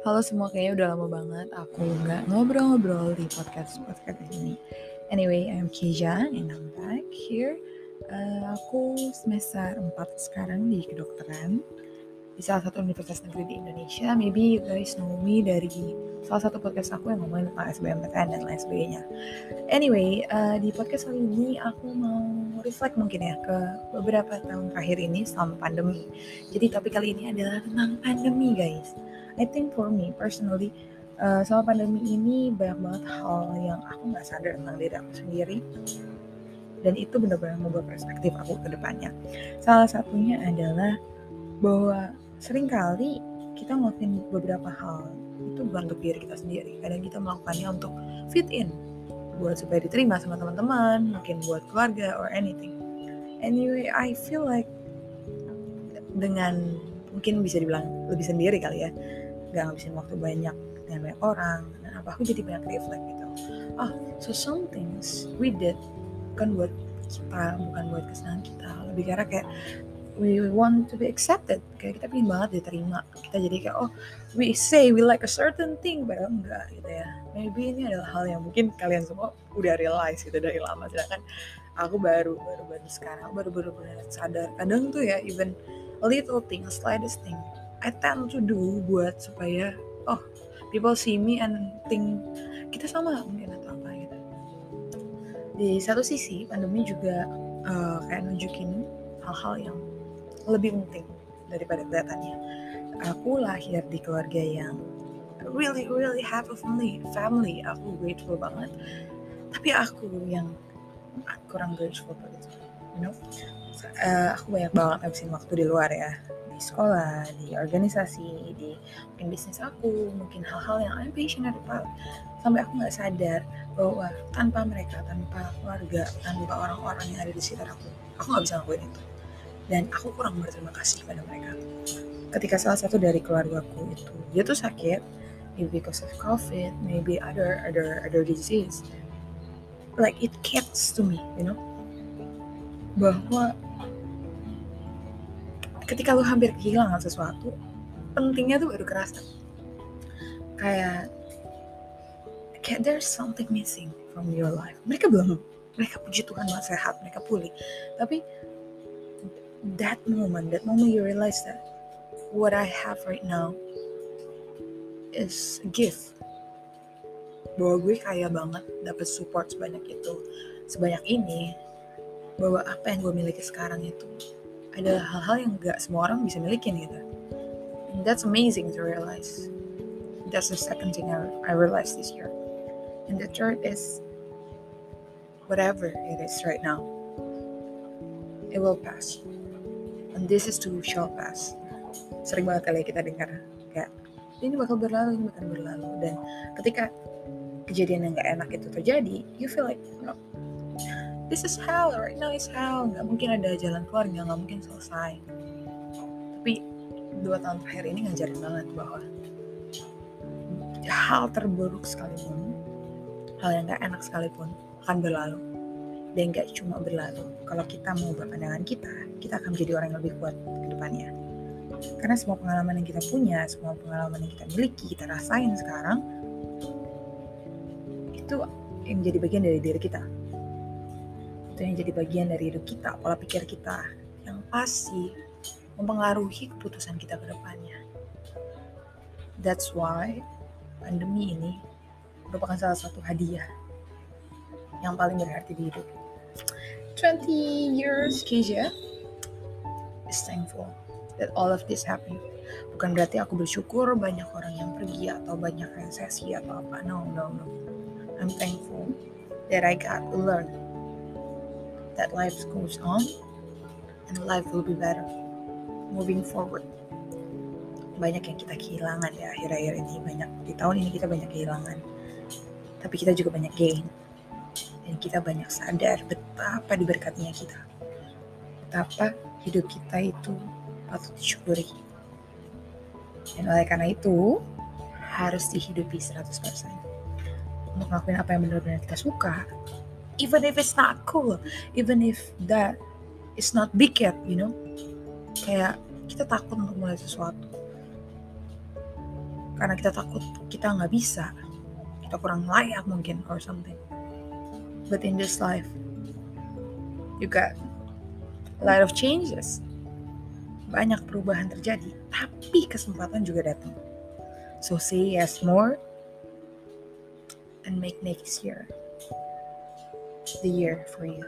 Halo semua, kayaknya udah lama banget aku nggak ngobrol-ngobrol di podcast podcast ini. Anyway, I'm Kija and I'm back here. Uh, aku semester 4 sekarang di kedokteran di salah satu universitas negeri di Indonesia. Maybe you guys know me dari salah satu podcast aku yang ngomongin tentang SBMPTN dan lain sebagainya. Anyway, uh, di podcast kali ini aku mau reflect mungkin ya ke beberapa tahun terakhir ini selama pandemi. Jadi topik kali ini adalah tentang pandemi guys I think for me personally uh, selama pandemi ini banyak banget hal yang aku nggak sadar tentang diri aku sendiri dan itu benar-benar membuat perspektif aku ke depannya. Salah satunya adalah bahwa sering kali kita ngelakuin beberapa hal itu bukan untuk diri kita sendiri. Kadang kita melakukannya untuk fit in, buat supaya diterima sama teman-teman, mungkin buat keluarga or anything. Anyway, I feel like dengan mungkin bisa dibilang lebih sendiri kali ya gak ngabisin waktu banyak dengan banyak orang dan apa aku jadi banyak reflect gitu ah so some things we did bukan buat kita bukan buat kesenangan kita lebih karena kayak we want to be accepted. Kayak kita pengen banget diterima. Kita jadi kayak oh we say we like a certain thing padahal enggak gitu ya. Maybe ini adalah hal yang mungkin kalian semua udah realize gitu dari lama. Sedangkan aku baru baru baru sekarang baru baru baru sadar. Kadang tuh ya even little thing slightest thing I tend to do buat supaya oh people see me and think kita sama mungkin atau apa gitu. Di satu sisi pandemi juga uh, kayak nunjukin hal-hal yang lebih penting daripada kelihatannya. Aku lahir di keluarga yang really really have a family, family. Aku grateful banget. Tapi aku yang kurang grateful gitu. You know, uh, aku banyak banget habisin waktu di luar ya sekolah, di organisasi, di mungkin bisnis aku, mungkin hal-hal yang I'm passionate about. Sampai aku nggak sadar bahwa tanpa mereka, tanpa keluarga, tanpa orang-orang yang ada di sekitar aku, aku nggak bisa ngelakuin itu. Dan aku kurang berterima kasih pada mereka. Ketika salah satu dari keluargaku itu, dia tuh sakit, maybe because of COVID, maybe other other other disease. Like it gets to me, you know, bahwa ketika lu hampir kehilangan sesuatu pentingnya tuh baru kerasa. Kayak kayak there's something missing from your life. Mereka belum. Mereka puji Tuhan masih sehat mereka pulih. Tapi that moment that moment you realize that what I have right now is a gift bahwa gue kaya banget dapat support sebanyak itu sebanyak ini bahwa apa yang gue miliki sekarang itu adalah hal-hal yang gak semua orang bisa milikin gitu. And that's amazing to realize. That's the second thing I, I realized this year. And the third is whatever it is right now, it will pass. This is too shall pass. Sering banget kali kita dengar kayak ini bakal berlalu, ini bakal berlalu. Dan ketika kejadian yang gak enak itu terjadi, you feel like, no, this is hell right now is hell nggak mungkin ada jalan keluar nggak mungkin selesai tapi dua tahun terakhir ini ngajarin banget bahwa hal terburuk sekalipun hal yang gak enak sekalipun akan berlalu dan gak cuma berlalu. Kalau kita mau berpandangan kita kita akan menjadi orang yang lebih kuat ke depannya. Karena semua pengalaman yang kita punya semua pengalaman yang kita miliki kita rasain sekarang itu yang menjadi bagian dari diri kita. Itu yang jadi bagian dari hidup kita, pola pikir kita yang pasti mempengaruhi keputusan kita ke depannya. That's why pandemi ini merupakan salah satu hadiah yang paling berarti di hidup. 20 years Keisha is thankful that all of this happened. Bukan berarti aku bersyukur banyak orang yang pergi atau banyak resesi atau apa. No, no, no. I'm thankful that I got to learn that life goes on and life will be better moving forward. Banyak yang kita kehilangan ya akhir-akhir ini banyak di tahun ini kita banyak kehilangan. Tapi kita juga banyak gain. Kita banyak sadar betapa diberkatinya kita. Betapa hidup kita itu patut disyukuri. Dan oleh karena itu harus dihidupi 100%. Untuk ngelakuin apa yang benar-benar kita suka, even if it's not cool even if that is not big yet you know kayak kita takut untuk mulai sesuatu karena kita takut kita nggak bisa kita kurang layak mungkin or something but in this life. You got a lot of changes. Banyak perubahan terjadi tapi kesempatan juga datang. So say yes more and make next year the year for you